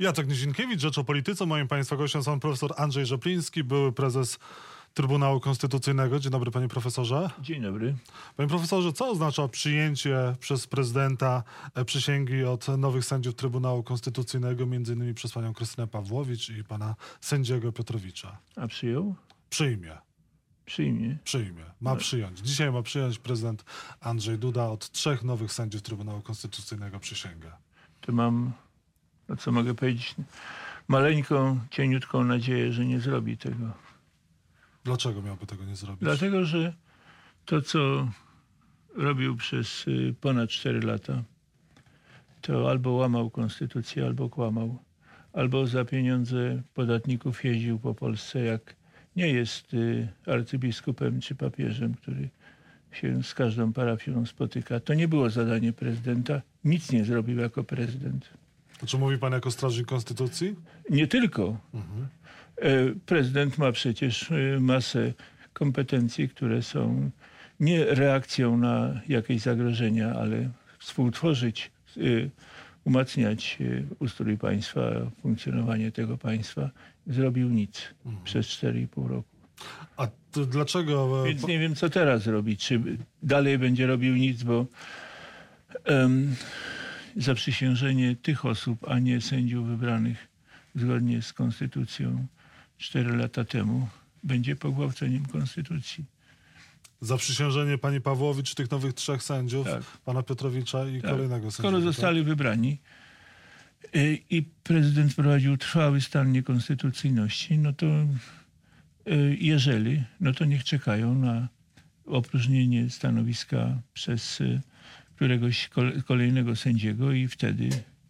Jacek Nizinkiewicz, Rzecz o Polityce. Moim Państwa gościem są profesor Andrzej Rzepliński, były prezes Trybunału Konstytucyjnego. Dzień dobry, panie profesorze. Dzień dobry. Panie profesorze, co oznacza przyjęcie przez prezydenta e, przysięgi od nowych sędziów Trybunału Konstytucyjnego, między innymi przez panią Krystynę Pawłowicz i pana sędziego Piotrowicza? A przyjął? Przyjmie. Przyjmie. Przyjmie. Ma przyjąć. Dzisiaj ma przyjąć prezydent Andrzej Duda od trzech nowych sędziów Trybunału Konstytucyjnego przysięgę. To mam, no co mogę powiedzieć, maleńką, cieniutką nadzieję, że nie zrobi tego. Dlaczego miałby tego nie zrobić? Dlatego, że to, co robił przez y, ponad 4 lata, to albo łamał konstytucję, albo kłamał, albo za pieniądze podatników jeździł po Polsce, jak nie jest y, arcybiskupem czy papieżem, który się z każdą parafią spotyka. To nie było zadanie prezydenta. Nic nie zrobił jako prezydent. Czy mówi pan jako strażnik konstytucji? Nie tylko. E, Prezydent ma przecież e, masę kompetencji, które są nie reakcją na jakieś zagrożenia, ale współtworzyć, e, umacniać ustrój państwa, funkcjonowanie tego państwa. Zrobił nic przez 4,5 roku. A to dlaczego... Więc nie wiem, co teraz robić. Czy dalej będzie robił nic, bo em, zaprzysiężenie tych osób, a nie sędziów wybranych zgodnie z konstytucją 4 lata temu będzie pogwałceniem konstytucji. Zaprzysiężenie pani Pawłowicz tych nowych trzech sędziów, Tak. pana Piotrowicza i Tak. kolejnego Skoro sędziego. zostali wybrani y, i prezydent wprowadził trwały stan niekonstytucyjności, no to y, jeżeli, no to niech czekają na opróżnienie stanowiska przez y, któregoś kole- kolejnego sędziego i wtedy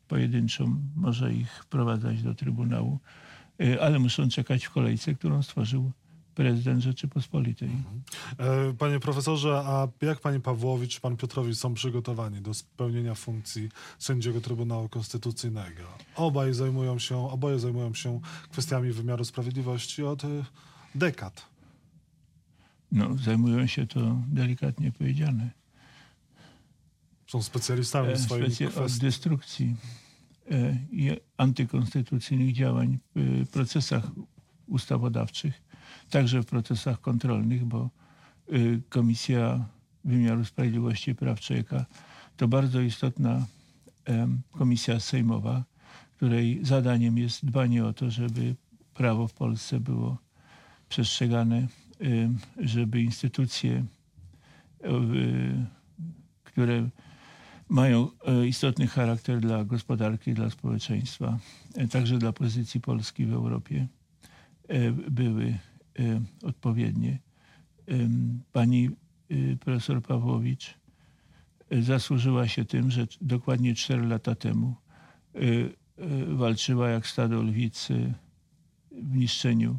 pojedynczo może ich wprowadzać do Trybunału, Y, ale muszą czekać w kolejce, którą stworzył prezydent Rzeczypospolitej. E, Panie profesorze, a jak pani Pawłowicz, pan Piotrowicz są przygotowani do spełnienia funkcji sędziego Trybunału Konstytucyjnego? Obaj zajmują się, oboje zajmują się kwestiami wymiaru sprawiedliwości od e, dekad. No, zajmują się to delikatnie powiedziane. Są specjalistami w swoich Specy- od destrukcji e, i antykonstytucyjnych działań w procesach ustawodawczych, także w procesach kontrolnych, bo Komisja Wymiaru Sprawiedliwości i Praw Człowieka to bardzo istotna komisja sejmowa, której zadaniem jest dbanie o to, żeby prawo w Polsce było przestrzegane, żeby instytucje, które mają e, istotny charakter dla gospodarki, dla społeczeństwa, e, także dla pozycji Polski w Europie, e, były odpowiednie. Pani profesor Pawłowicz zasłużyła się tym, że dokładnie 4 lata temu walczyła jak stado lwicy w niszczeniu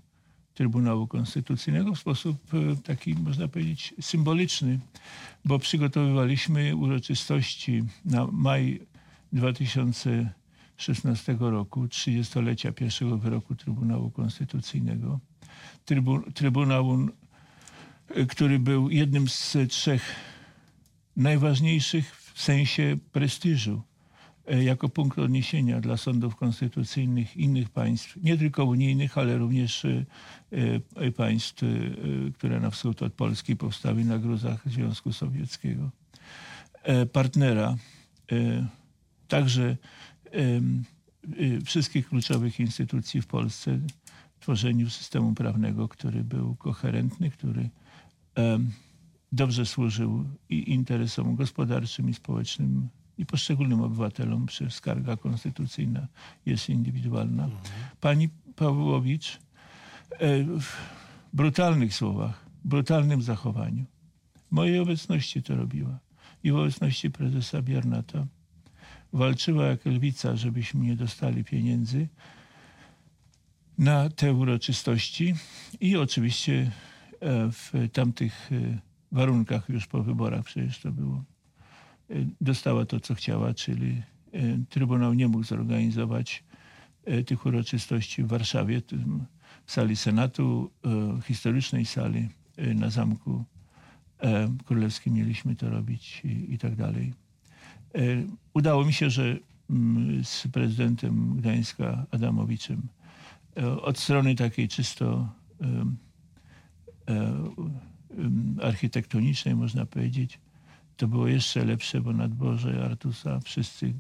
Trybunału Konstytucyjnego w sposób e, taki, można powiedzieć, symboliczny, bo przygotowywaliśmy uroczystości na maj 2016 roku, 30-lecia pierwszego wyroku Trybunału Konstytucyjnego. Trybu, e, który był jednym z trzech najważniejszych w sensie prestiżu jako punkt odniesienia dla sądów konstytucyjnych innych państw, nie tylko unijnych, ale również e, e, państw, e, które na wschód od Polski powstały na gruzach Związku Sowieckiego. E, Partnera, e, także e, wszystkich kluczowych instytucji w Polsce, tworzeniu systemu prawnego, który był koherentny, który dobrze służył i interesom gospodarczym i społecznym i poszczególnym obywatelom, przecież skarga konstytucyjna jest indywidualna. Pani Pawłowicz e, w brutalnych słowach, brutalnym zachowaniu, w mojej obecności to robiła. I w obecności prezesa Biernata walczyła jak lwica, żebyśmy nie dostali pieniędzy na te uroczystości. I oczywiście e, w tamtych e, warunkach już po wyborach przecież to było. E, Dostała to, co chciała, czyli e, Trybunał nie mógł zorganizować e, tych uroczystości w Warszawie, w sali Senatu, historycznej sali na Zamku Królewskim mieliśmy to robić i, i tak dalej. Udało mi się, że mm, z prezydentem Gdańska Adamowiczem. Od strony takiej czysto architektonicznej, można powiedzieć, to było jeszcze lepsze, bo na dworze Artusa wszyscy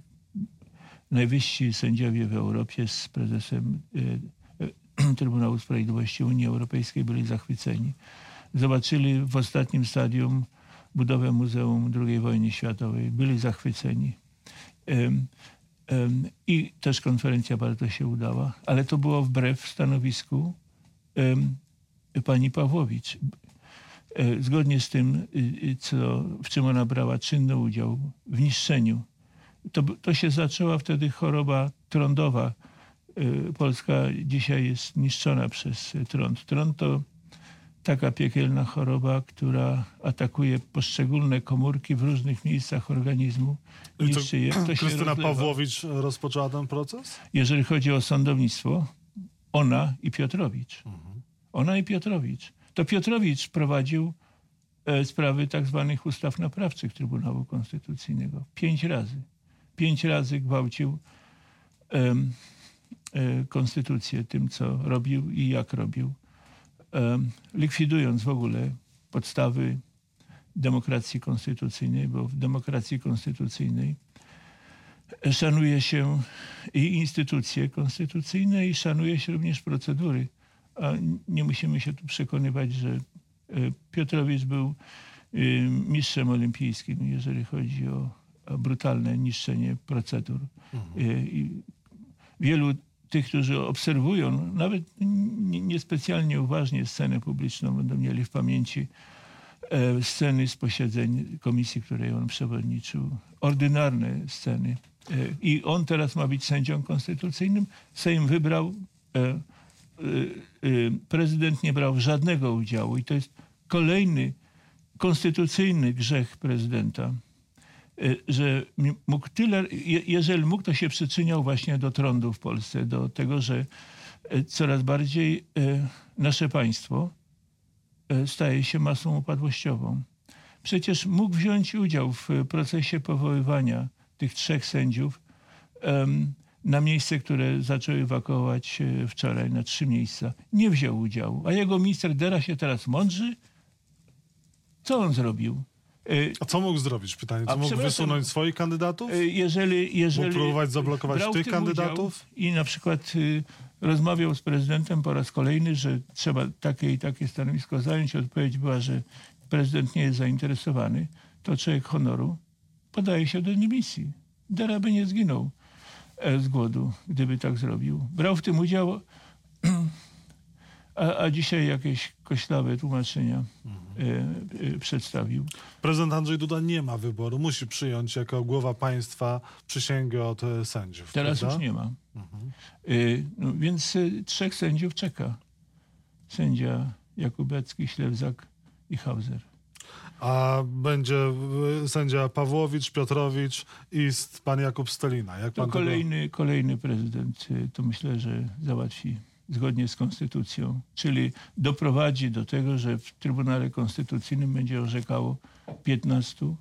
najwyżsi sędziowie w Europie z prezesem e, e, Trybunału Sprawiedliwości Unii Europejskiej byli zachwyceni. Zobaczyli w ostatnim stadium budowę Muzeum II Wojny Światowej. Byli zachwyceni. I też konferencja bardzo się udała, ale to było wbrew stanowisku pani Pawłowicz. E, Zgodnie z tym, y, y, co, w czym ona brała czynny udział w niszczeniu to, to się zaczęła wtedy choroba trądowa. Y, Polska dzisiaj jest niszczona przez y, trąd. Trąd to taka piekielna choroba, która atakuje poszczególne komórki w różnych miejscach organizmu. I je. To Krystyna. Pawłowicz rozpoczęła ten proces? Jeżeli chodzi o sądownictwo, ona i Piotrowicz. Ona i Piotrowicz. To Piotrowicz prowadził e, sprawy tak zwanych ustaw naprawczych Trybunału Konstytucyjnego. Pięć razy. Pięć razy gwałcił e, konstytucję tym, co robił i jak robił. Em, likwidując w ogóle podstawy demokracji konstytucyjnej, bo w demokracji konstytucyjnej szanuje się i instytucje konstytucyjne i szanuje się również procedury. A nie musimy się tu przekonywać, że e, Piotrowicz był e, mistrzem olimpijskim, jeżeli chodzi o, brutalne niszczenie procedur. E, I wielu tych, którzy obserwują, nawet nie- niespecjalnie uważnie scenę publiczną, będą mieli w pamięci sceny z posiedzeń komisji, której on przewodniczył. Ordynarne sceny. I on teraz ma być sędzią konstytucyjnym. Sejm wybrał, prezydent nie brał żadnego udziału i to jest kolejny konstytucyjny grzech prezydenta, e, że mógł tyle, je- jeżeli mógł, to się przyczyniał właśnie do trądu w Polsce, do tego, że coraz bardziej nasze państwo staje się masą upadłościową. Przecież mógł wziąć udział w procesie powoływania tych trzech sędziów na miejsce, które zaczęły ewakuować e, wczoraj, na trzy miejsca. Nie wziął udziału. A jego minister Dera się teraz mądrzy? Co on zrobił? E, A co mógł zrobić? Pytanie, A czy mógł wysunąć swoich kandydatów? E, Jeżeli, jeżeli Mógł próbować zablokować tych kandydatów? I na przykład y, rozmawiał z prezydentem po raz kolejny, że trzeba takie i takie stanowisko zająć. Odpowiedź była, że prezydent nie jest zainteresowany. To człowiek honoru podaje się do dymisji. Dera by nie zginął z głodu, gdyby tak zrobił. Brał w tym udział, a, a dzisiaj jakieś koślawe tłumaczenia e, e, przedstawił. Prezydent Andrzej Duda nie ma wyboru. Musi przyjąć jako głowa państwa przysięgę od e, sędziów. Teraz prawda? już nie ma. Y, no, więc trzech sędziów czeka. Sędzia Jakubecki, Ślewzak i Hauser. A będzie e, sędzia Pawłowicz, Piotrowicz i pan Jakub Stelina. Jak To pan kolejny, kolejny prezydent, y, to myślę, że załatwi zgodnie z konstytucją. Czyli doprowadzi do tego, że w Trybunale Konstytucyjnym będzie orzekało 15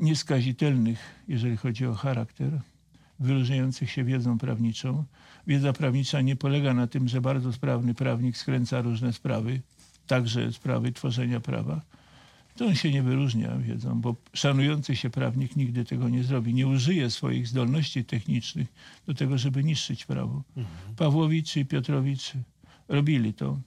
nieskazitelnych, jeżeli chodzi o charakter, wyróżniających się wiedzą prawniczą. Wiedza prawnicza nie polega na tym, że bardzo sprawny prawnik skręca różne sprawy, także sprawy tworzenia prawa. To on się nie wyróżnia wiedzą, bo szanujący się prawnik nigdy tego nie zrobi. Nie użyje swoich zdolności technicznych do tego, żeby niszczyć prawo. Pawłowicz i Piotrowicz robili to.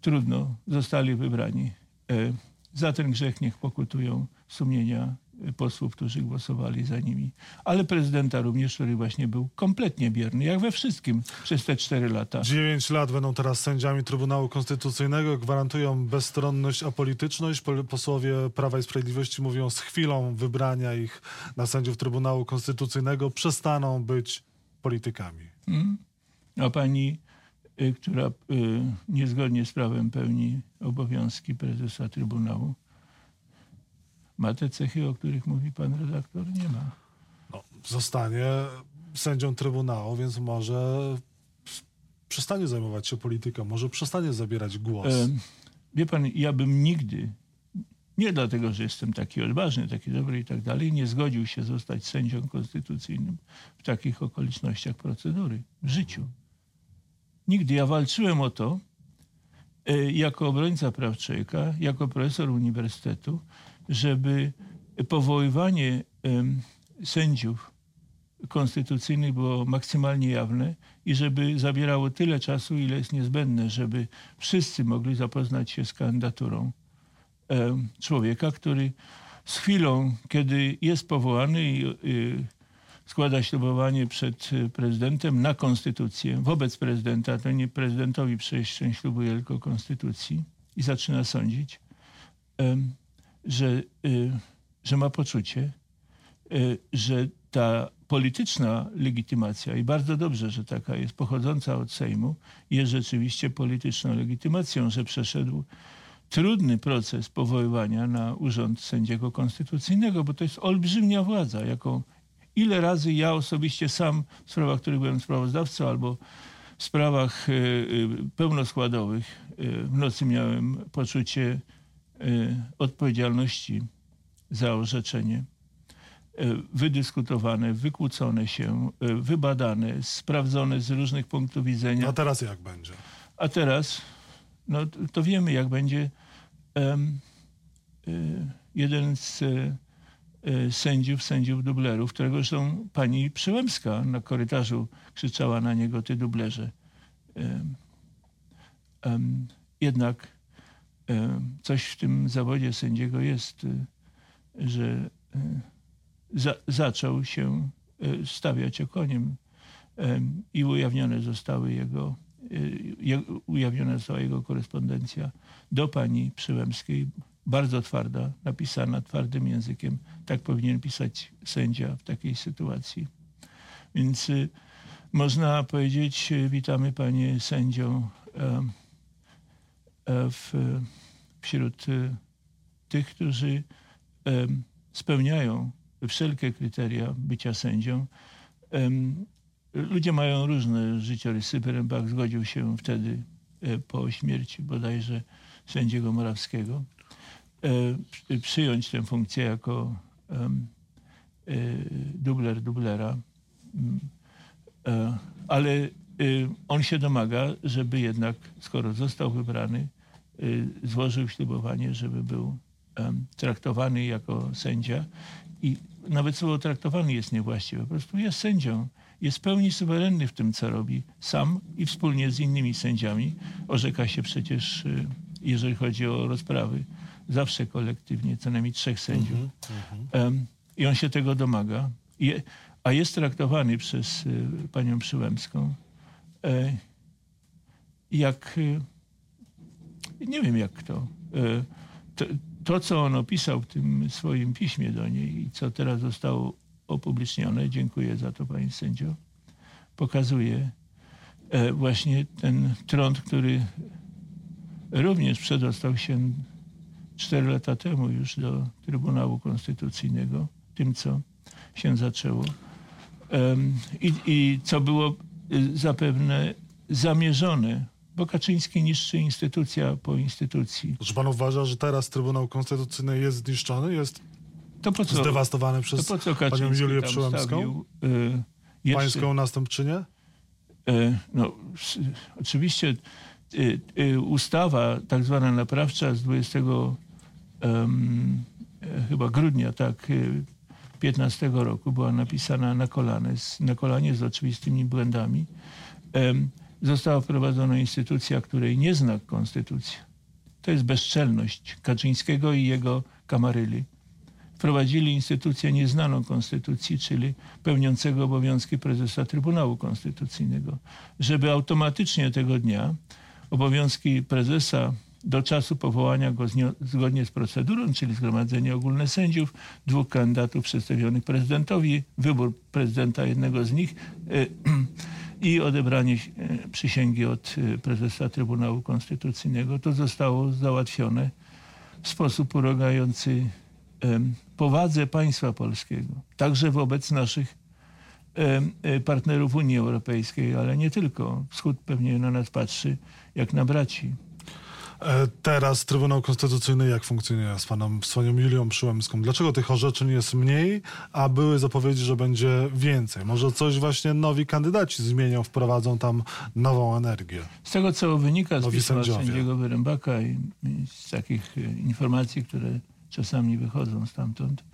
Trudno, zostali wybrani. E, Za ten grzech niech pokutują sumienia posłów, którzy głosowali za nimi. Ale prezydenta również, który właśnie był kompletnie bierny, jak we wszystkim przez te cztery lata. Dziewięć lat będą teraz sędziami Trybunału Konstytucyjnego, gwarantują bezstronność, apolityczność. Pol- Posłowie Prawa i Sprawiedliwości mówią, z chwilą wybrania ich na sędziów Trybunału Konstytucyjnego przestaną być politykami. A pani, y, która y, niezgodnie z prawem pełni obowiązki prezesa Trybunału, ma te cechy, o których mówi pan redaktor? Nie ma. No, zostanie sędzią Trybunału, więc może przestanie zajmować się polityką, może przestanie zabierać głos. E, wie pan, ja bym nigdy, Nie dlatego, że jestem taki odważny, taki dobry i tak dalej. Nie zgodził się zostać sędzią konstytucyjnym w takich okolicznościach procedury w życiu. Nigdy. Ja walczyłem o to jako obrońca praw człowieka, jako profesor uniwersytetu, żeby powoływanie sędziów konstytucyjnych było maksymalnie jawne i żeby zabierało tyle czasu, ile jest niezbędne, żeby wszyscy mogli zapoznać się z kandydaturą człowieka, który z chwilą, kiedy jest powołany i składa ślubowanie przed prezydentem na konstytucję, wobec prezydenta, to nie prezydentowi przejść ślubuje, tylko konstytucji i zaczyna sądzić, że, y, że ma poczucie, y, że ta polityczna legitymacja, i bardzo dobrze, że taka jest, pochodząca od Sejmu, jest rzeczywiście polityczną legitymacją, że przeszedł trudny proces powoływania na urząd sędziego konstytucyjnego, bo to jest olbrzymia władza, jaką ile razy ja osobiście sam w sprawach, których byłem sprawozdawcą albo w sprawach y, y, pełnoskładowych y, w nocy miałem poczucie odpowiedzialności za orzeczenie. Wydyskutowane, wykłócone się, wybadane, sprawdzone z różnych punktów widzenia. A teraz jak będzie? A teraz, no to wiemy jak będzie. Jeden z sędziów, sędziów dublerów, którego zresztą pani Przyłębska na korytarzu krzyczała na niego, ty dublerze. Jednak coś w tym zawodzie sędziego jest, że za, zaczął się stawiać okoniem i ujawnione zostały jego, ujawniona została jego korespondencja do pani Przyłębskiej, bardzo twarda, napisana twardym językiem. Tak powinien pisać sędzia w takiej sytuacji. Więc y, można powiedzieć, y, witamy panie sędzią e, w, wśród y, tych, którzy spełniają wszelkie kryteria bycia sędzią. Ludzie mają różne życiorysy. Berembach zgodził się wtedy e, po śmierci bodajże sędziego Morawskiego przyjąć tę funkcję jako e, dubler dublera. Mm, e, ale on się domaga, żeby jednak, skoro został wybrany, złożył ślubowanie, żeby był traktowany jako sędzia. I nawet słowo traktowany jest niewłaściwe. Po prostu jest sędzią. Jest w pełni suwerenny w tym, co robi. Sam i wspólnie z innymi sędziami. Orzeka się przecież, jeżeli chodzi o rozprawy, zawsze kolektywnie, co najmniej trzech sędziów. Mm -hmm. I on się tego domaga. A jest traktowany przez y, panią Przyłębską e, jak, y, nie wiem jak kto. E, to, to, co on opisał w tym swoim piśmie do niej i co teraz zostało opublicznione, dziękuję za to pani sędzio, pokazuje e, właśnie ten trąd, który również przedostał się cztery lata temu już do Trybunału Konstytucyjnego, tym co się zaczęło. I, i co było y, zapewne zamierzone, bo Kaczyński niszczy instytucja po instytucji. Czy pan uważa, że teraz Trybunał Konstytucyjny jest zniszczony, jest to po co, zdewastowany przez to po co panią Julię Przyłębską? Y, Pańską następczynię? Y, no, oczywiście y, y, ustawa tak zwana naprawcza z 20 um, chyba grudnia, tak, 15 y, roku była napisana na kolanie, na kolanie z oczywistymi błędami. Została wprowadzona instytucja, której nie zna konstytucja. To jest bezczelność Kaczyńskiego i jego kamaryli. Wprowadzili instytucję nieznaną konstytucji, czyli pełniącego obowiązki prezesa Trybunału Konstytucyjnego, żeby automatycznie tego dnia obowiązki prezesa do czasu powołania go zgodnie z procedurą, czyli zgromadzenie ogólne sędziów, dwóch kandydatów przedstawionych prezydentowi, wybór prezydenta jednego z nich e, i odebranie e, przysięgi od e, prezesa Trybunału Konstytucyjnego. To zostało załatwione w sposób urągający powadze państwa polskiego, także wobec naszych partnerów Unii Europejskiej, ale nie tylko. Wschód pewnie na nas patrzy jak na braci. E, Teraz Trybunał Konstytucyjny jak funkcjonuje z panem, z panią Julią Przyłębską? Dlaczego tych orzeczeń jest mniej, a były zapowiedzi, że będzie więcej? Może coś właśnie nowi kandydaci zmienią, wprowadzą tam nową energię? Z tego, co wynika z Nowi pisma sędziowie. sędziego Wyrębaka i, i z takich e, informacji, które czasami wychodzą stamtąd,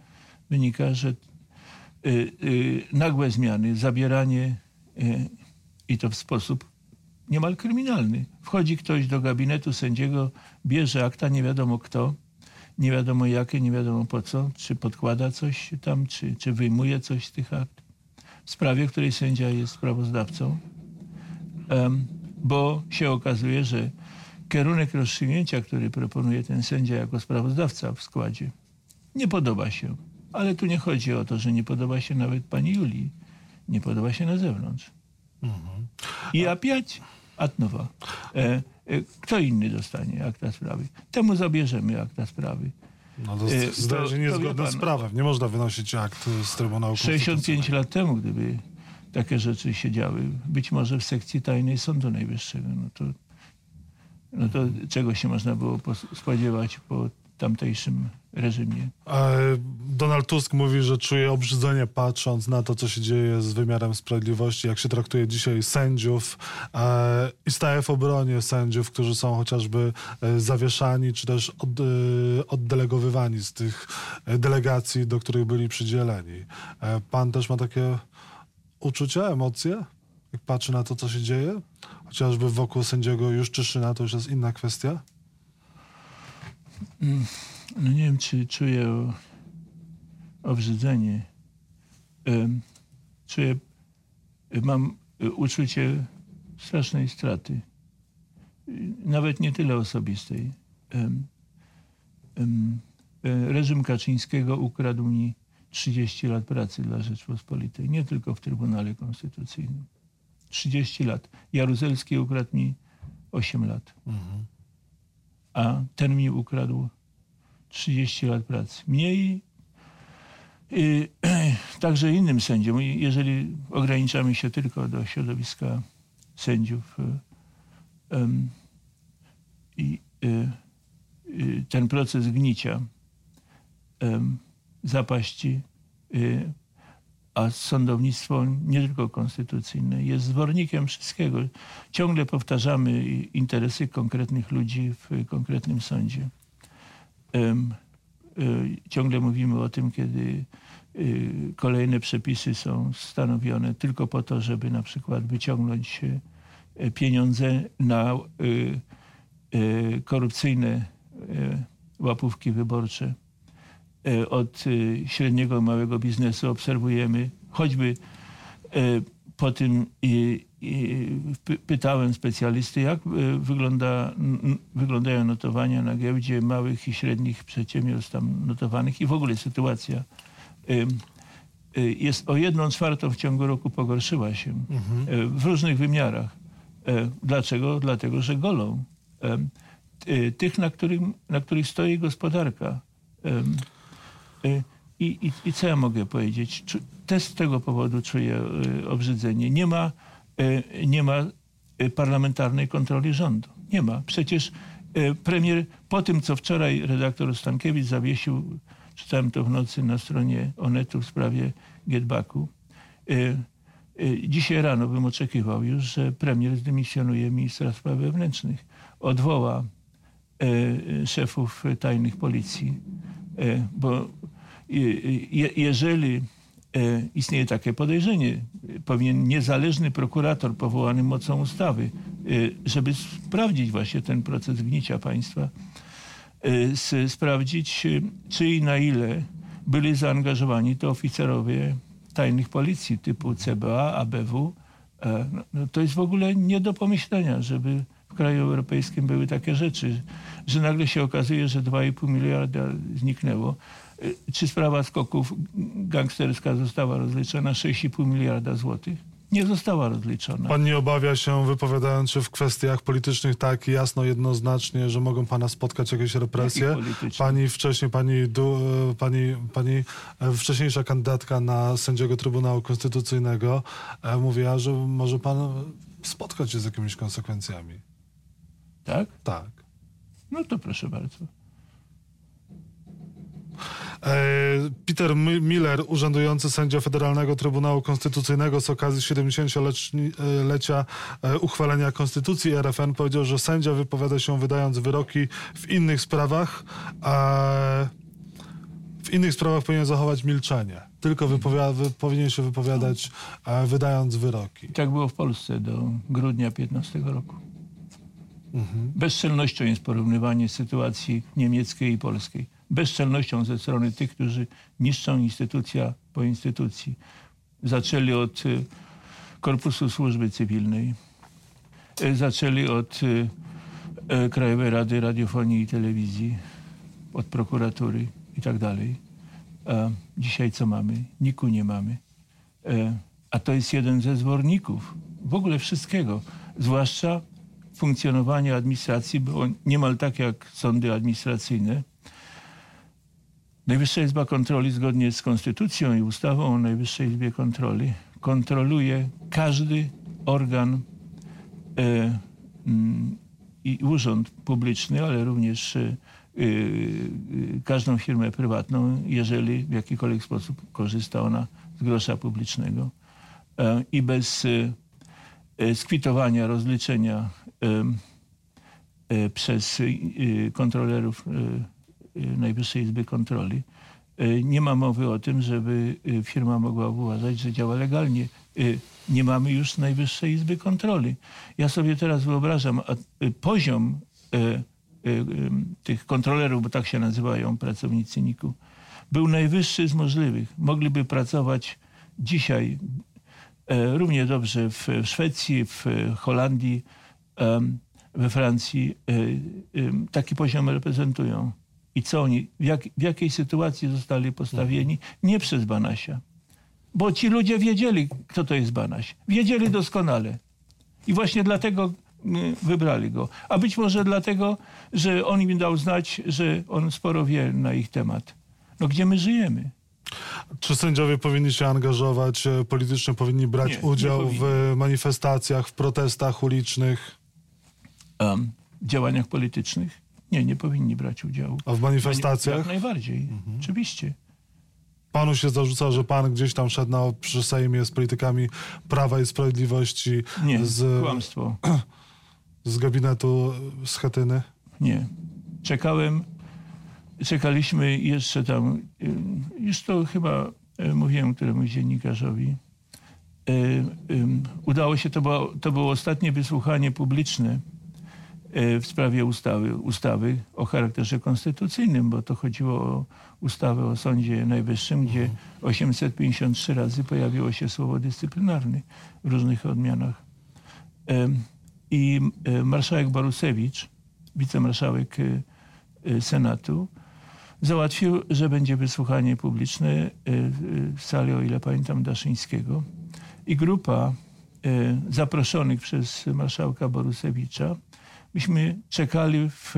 wynika, że y, y, nagłe zmiany, zabieranie y, i to w sposób niemal kryminalny. Wchodzi ktoś do gabinetu sędziego, bierze akta, nie wiadomo kto, nie wiadomo jakie, nie wiadomo po co, czy podkłada coś tam, czy, czy wyjmuje coś z tych akt. W sprawie, w której sędzia jest sprawozdawcą, bo się okazuje, że kierunek rozstrzygnięcia, który proponuje ten sędzia jako sprawozdawca w składzie, nie podoba się. Ale tu nie chodzi o to, że nie podoba się nawet pani Julii. Nie podoba się na zewnątrz. Mhm. I apiać от nowa. E, e, kto inny dostanie akta sprawy? Temu zabierzemy akta sprawy. No to E, wie niezgodne z prawem. Nie można wynosić akt z Trybunału 65 Konstytucyjnego. lat temu, gdyby takie rzeczy się działy, być może w sekcji tajnej Sądu Najwyższego, no to, no to czego się można było spodziewać po tamtejszym reżimie? Donald Tusk mówi, że czuje obrzydzenie patrząc na to, co się dzieje z wymiarem sprawiedliwości, jak się traktuje dzisiaj sędziów e, i staje w obronie sędziów, którzy są chociażby e, zawieszani, czy też od, e, oddelegowywani z tych delegacji, do których byli przydzieleni. Pan też ma takie uczucia, emocje, jak patrzy na to, co się dzieje? Chociażby wokół sędziego Juszczyszyna, to już jest inna kwestia. No nie wiem, czy czuję obrzydzenie. Czuję, mam uczucie strasznej straty. Nawet nie tyle osobistej. E, Reżim Kaczyńskiego ukradł mi 30 lat pracy dla Rzeczpospolitej, nie tylko w Trybunale Konstytucyjnym. 30 lat. Jaruzelski ukradł mi 8 lat, a ten mi ukradł 30 lat pracy. Mniej y, także innym sędziom, jeżeli ograniczamy się tylko do środowiska sędziów y, i y, y, ten proces gnicia, zapaści, a sądownictwo nie tylko konstytucyjne jest zwornikiem wszystkiego. Ciągle powtarzamy interesy konkretnych ludzi w konkretnym sądzie. Y, Ciągle mówimy o tym, kiedy y, kolejne przepisy są stanowione tylko po to, żeby na przykład wyciągnąć y, pieniądze na korupcyjne łapówki wyborcze. Od średniego małego biznesu obserwujemy, choćby po tym i, i py- pytałem specjalisty, jak e, wygląda, wyglądają notowania na giełdzie małych i średnich przedsiębiorstw tam notowanych i w ogóle sytuacja e, jest o jedną czwartą w ciągu roku pogorszyła się e, w różnych wymiarach. Dlaczego? Dlatego, że golą tych, na, którym, na których stoi gospodarka. I, i, I co ja mogę powiedzieć? Czu- Też z tego powodu czuję y, obrzydzenie. Nie ma, y, nie ma y, parlamentarnej kontroli rządu. Nie ma. Przecież premier, po tym co wczoraj redaktor Stankiewicz zawiesił, czytałem to w nocy na stronie Onetu w sprawie Getbacku, y, dzisiaj rano bym oczekiwał już, że premier zdymisjonuje ministra spraw wewnętrznych. Odwoła szefów tajnych policji, bo je, je, jeżeli e, istnieje takie podejrzenie, powinien niezależny prokurator powołany mocą ustawy, e, żeby sprawdzić właśnie ten proces gnicia państwa, e, sprawdzić, czy i na ile byli zaangażowani to oficerowie tajnych policji typu CBA, ABW. No, no to jest w ogóle nie do pomyślenia, żeby kraju europejskim były takie rzeczy, że nagle się okazuje, że 2,5 miliarda zniknęło. E, Czy sprawa skoków gangsterska została rozliczona 6,5 miliarda złotych? Nie została rozliczona. Pan nie obawia się, wypowiadając się w kwestiach politycznych tak jasno, jednoznacznie, że mogą pana spotkać jakieś represje? Pani wcześniej, pani, Du, e, pani, pani e, wcześniejsza kandydatka na sędziego Trybunału Konstytucyjnego e, mówiła, że może pan spotkać się z jakimiś konsekwencjami. Tak? Tak. No to proszę bardzo. E, Peter Miller, urzędujący sędzia Federalnego Trybunału Konstytucyjnego z okazji 70-lecia e, uchwalenia Konstytucji RFN powiedział, że sędzia wypowiada się wydając wyroki w innych sprawach, a w innych sprawach powinien zachować milczenie. Tylko wy, powinien się wypowiadać e, wydając wyroki. Tak było w Polsce do grudnia 15 roku. Bezczelnością jest porównywanie sytuacji niemieckiej i polskiej. Bezczelnością ze strony tych, którzy niszczą instytucja po instytucji. Zaczęli od y, Korpusu Służby Cywilnej, y, zaczęli od y, Krajowej Rady Radiofonii i Telewizji, od prokuratury i tak dalej. Dzisiaj co mamy? Niku nie mamy. A to jest jeden ze zworników w ogóle wszystkiego, zwłaszcza funkcjonowanie administracji było niemal tak jak sądy administracyjne. Najwyższa Izba Kontroli zgodnie z konstytucją i ustawą o Najwyższej Izbie Kontroli kontroluje każdy organ e, mm, i urząd publiczny, ale również e, e, każdą firmę prywatną, jeżeli w jakikolwiek sposób korzysta ona z grosza publicznego. E, I bez e, skwitowania, rozliczenia przez e, kontrolerów e, e, Najwyższej Izby Kontroli e, nie ma mowy o tym, żeby e, firma mogła uważać, że działa legalnie. E, Nie mamy już Najwyższej Izby Kontroli. Ja sobie teraz wyobrażam e, poziom e, e, tych kontrolerów, bo tak się nazywają pracownicy NIK-u, był najwyższy z możliwych. Mogliby pracować dzisiaj e, równie dobrze w, Szwecji, w e, Holandii, we Francji. Em, taki poziom reprezentują. I co oni, w, jak, w jakiej sytuacji zostali postawieni? Nie przez Banasia. Bo ci ludzie wiedzieli, kto to jest Banaś. Wiedzieli doskonale. I właśnie dlatego mm, wybrali go. A być może dlatego, że on im dał znać, że on sporo wie na ich temat. No gdzie my żyjemy? Czy sędziowie powinni się angażować e, politycznie, powinni brać Nie, nie udział w powinni. e, manifestacjach, w protestach ulicznych, um, działaniach politycznych? Nie, nie powinni brać udziału. a w manifestacjach? Jak najbardziej, oczywiście. Panu się zarzuca, że pan gdzieś tam szedł na, przy Sejmie z politykami Prawa i Sprawiedliwości Nie, z, kłamstwo. z gabinetu Schetyny? Nie. Czekałem, czekaliśmy jeszcze tam, już to chyba y, mówiłem któremuś dziennikarzowi. Y, Udało się, to było, to było ostatnie wysłuchanie publiczne w sprawie ustawy, ustawy o charakterze konstytucyjnym, bo to chodziło o ustawę o Sądzie Najwyższym, gdzie 853 razy pojawiło się słowo dyscyplinarny w różnych odmianach. I e, marszałek Borusewicz, wicemarszałek e, e, Senatu, załatwił, że będzie wysłuchanie publiczne e, w- sali, o ile pamiętam, Daszyńskiego. I grupa e, zaproszonych przez marszałka Borusewicza, myśmy czekali w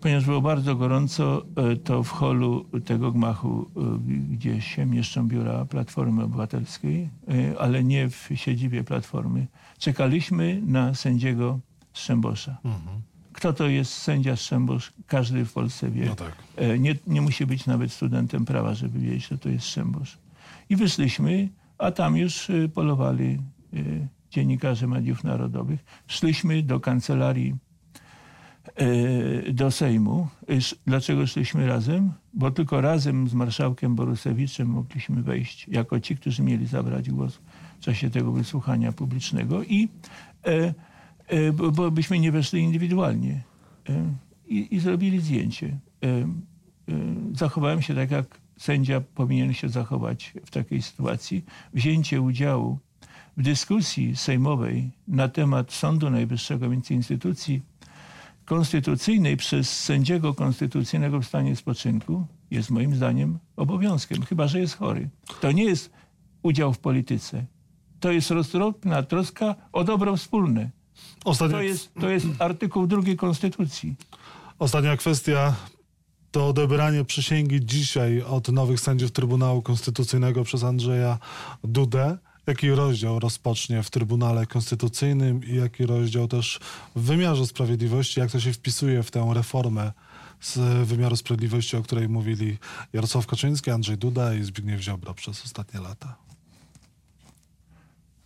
ponieważ było bardzo gorąco, e, to w holu tego gmachu, e, gdzie się mieszczą biura Platformy Obywatelskiej, e, ale nie w siedzibie Platformy, czekaliśmy na sędziego Strzembosza. Kto to jest sędzia Strzembosz? Każdy w Polsce wie. No tak. Nie, nie musi być nawet studentem prawa, żeby wiedzieć, że to jest Strzembosz. I wyszliśmy, a tam już polowali dziennikarze mediów narodowych. Szliśmy do kancelarii e, do Sejmu. E, Dlaczego szliśmy razem? Bo tylko razem z marszałkiem Borusewiczem mogliśmy wejść, jako ci, którzy mieli zabrać głos w czasie tego wysłuchania publicznego i e, bo, byśmy nie weszli indywidualnie. I, I zrobili zdjęcie. Zachowałem się tak, jak sędzia powinien się zachować w takiej sytuacji. Wzięcie udziału w dyskusji sejmowej na temat Sądu Najwyższego, więc instytucji konstytucyjnej przez sędziego konstytucyjnego w stanie spoczynku jest moim zdaniem obowiązkiem, chyba że jest chory. To nie jest udział w polityce. To jest roztropna troska o dobro wspólne. Ostatnia, To jest, to jest artykuł drugi Konstytucji. ostatnia kwestia to odebranie przysięgi dzisiaj od nowych sędziów Trybunału Konstytucyjnego przez Andrzeja Dudę Jaki rozdział rozpocznie w Trybunale Konstytucyjnym i jaki rozdział też w wymiarze sprawiedliwości, jak to się wpisuje w tę reformę z wymiaru sprawiedliwości, o której mówili Jarosław Kaczyński, Andrzej Duda i Zbigniew Ziobro przez ostatnie lata?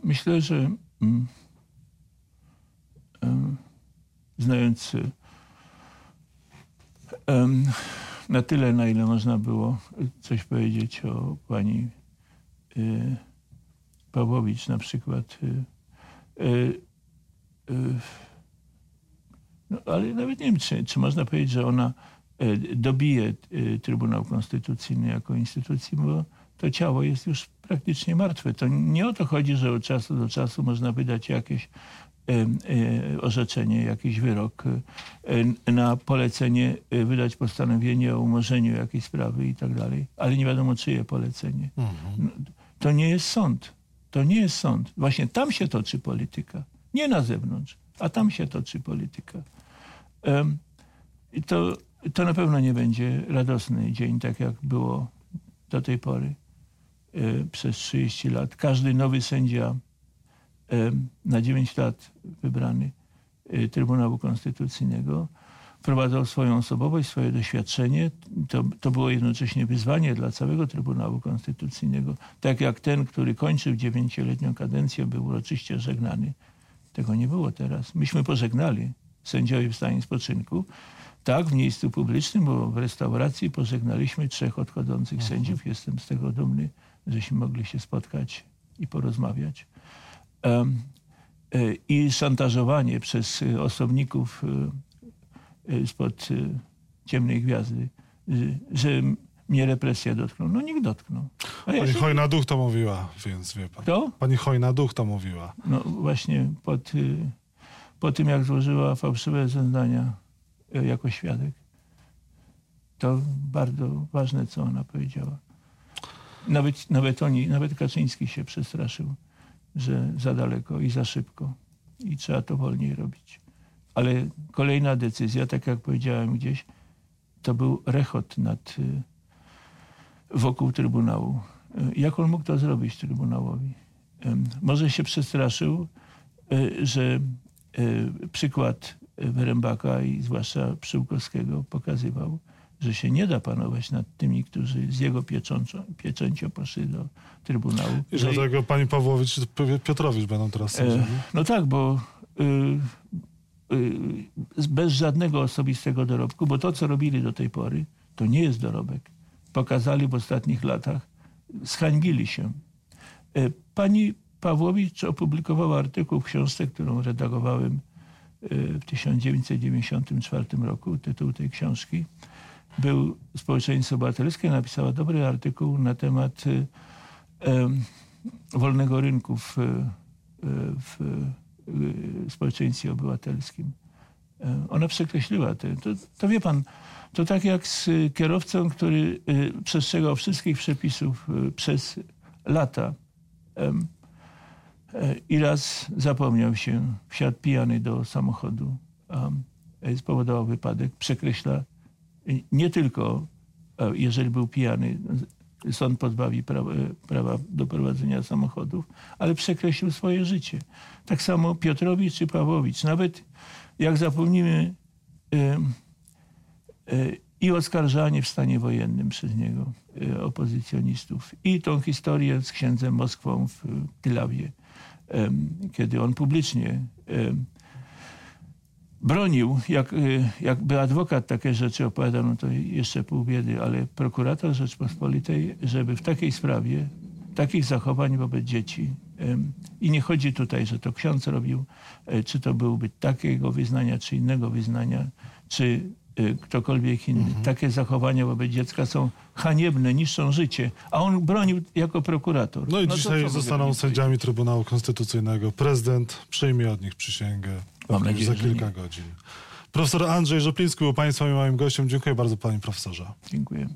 Myślę, że mm, em, znając em, na tyle, na ile można było coś powiedzieć o pani y, Pawłowicz na przykład. Y, y, y, no, ale nawet nie wiem, czy, czy można powiedzieć, że ona dobije Trybunał Konstytucyjny jako instytucji, bo to ciało jest już praktycznie martwe. To nie o to chodzi, że od czasu do czasu można wydać jakieś orzeczenie, jakiś wyrok, na polecenie wydać postanowienie o umorzeniu jakiejś sprawy i tak dalej, ale nie wiadomo czyje polecenie. No, To nie jest sąd. To nie jest sąd. Właśnie tam się toczy polityka. Nie na zewnątrz, a tam się toczy polityka. I to, to na pewno nie będzie radosny dzień, tak jak było do tej pory e, przez 30 lat. Każdy nowy sędzia na 9 lat wybrany e, Trybunału Konstytucyjnego wprowadzał swoją osobowość, swoje doświadczenie. To, to było jednocześnie wyzwanie dla całego Trybunału Konstytucyjnego. Tak jak ten, który kończył dziewięcioletnią kadencję, był uroczyście żegnany. Tego nie było teraz. Myśmy pożegnali sędziowie w stanie spoczynku. Tak, w miejscu publicznym, bo w restauracji pożegnaliśmy trzech odchodzących sędziów. Jestem z tego dumny, żeśmy mogli się spotkać i porozmawiać. E, I szantażowanie przez e, osobników e, spod e, ciemnej gwiazdy, e, że mnie represja dotkną. No nikt dotknął. A ja Pani się, Hojna Duch to mówiła, więc wie pan. Kto? Pani Hojna Duch to mówiła. No właśnie pod, y, po tym, jak złożyła fałszywe zeznania y, jako świadek. To bardzo ważne, co ona powiedziała. Nawet, nawet oni, nawet Kaczyński się przestraszył, że za daleko i za szybko i trzeba to wolniej robić. Ale kolejna decyzja, tak jak powiedziałem gdzieś, to był rechot nad, y, wokół Trybunału. Y, Jak on mógł to zrobić Trybunałowi? Może się przestraszył, y, że przykład Wyrębaka i zwłaszcza Przyłkowskiego pokazywał, że się nie da panować nad tymi, którzy z jego pieczęcią, pieczęcią poszli do Trybunału. I Że- dlatego pani Pawłowicz i Piotrowicz będą teraz E, sędziami. no tak, bo y, bez żadnego osobistego dorobku, bo to, co robili do tej pory, to nie jest dorobek. Pokazali w ostatnich latach, zhańbili się. E, Pani Pawłowicz opublikowała artykuł w książce, którą redagowałem e, w 1994 roku. Tytuł tej książki był Społeczeństwo Obywatelskie. Napisała dobry artykuł na temat em, wolnego rynku w, w społeczeństwie obywatelskim. E, Ona przekreśliła to. to. To wie pan, to tak jak z kierowcą, który e, przestrzegał wszystkich przepisów e, przez lata e, i raz zapomniał się, wsiadł pijany do samochodu, e, spowodował wypadek, przekreśla nie tylko, jeżeli był pijany, sąd pozbawi prawa, prawa do prowadzenia samochodów, ale przekreślił swoje życie. Tak samo Piotrowicz czy Pawłowicz. Nawet jak zapomnimy em, e, i oskarżanie w stanie wojennym przez niego e, opozycjonistów i tą historię z księdzem Moskwą w Tylawie, kiedy on publicznie bronił, jak, y, jakby adwokat takie rzeczy opowiadał, no to jeszcze pół biedy, ale prokurator Rzeczpospolitej, żeby w takiej sprawie, takich zachowań wobec dzieci i nie chodzi tutaj, że to ksiądz robił, e, czy to byłby takiego wyznania, czy innego wyznania, czy y, ktokolwiek inny. Takie zachowania wobec dziecka są haniebne, niszczą życie, a on bronił jako prokurator. No i co dzisiaj zostaną sędziami Trybunału Konstytucyjnego. Prezydent przyjmie od nich przysięgę Mam nadzieję, za kilka godzin. Profesor Andrzej Żopliński był Państwa i moim gościem. Dziękuję bardzo Panie Profesorze. Dziękuję.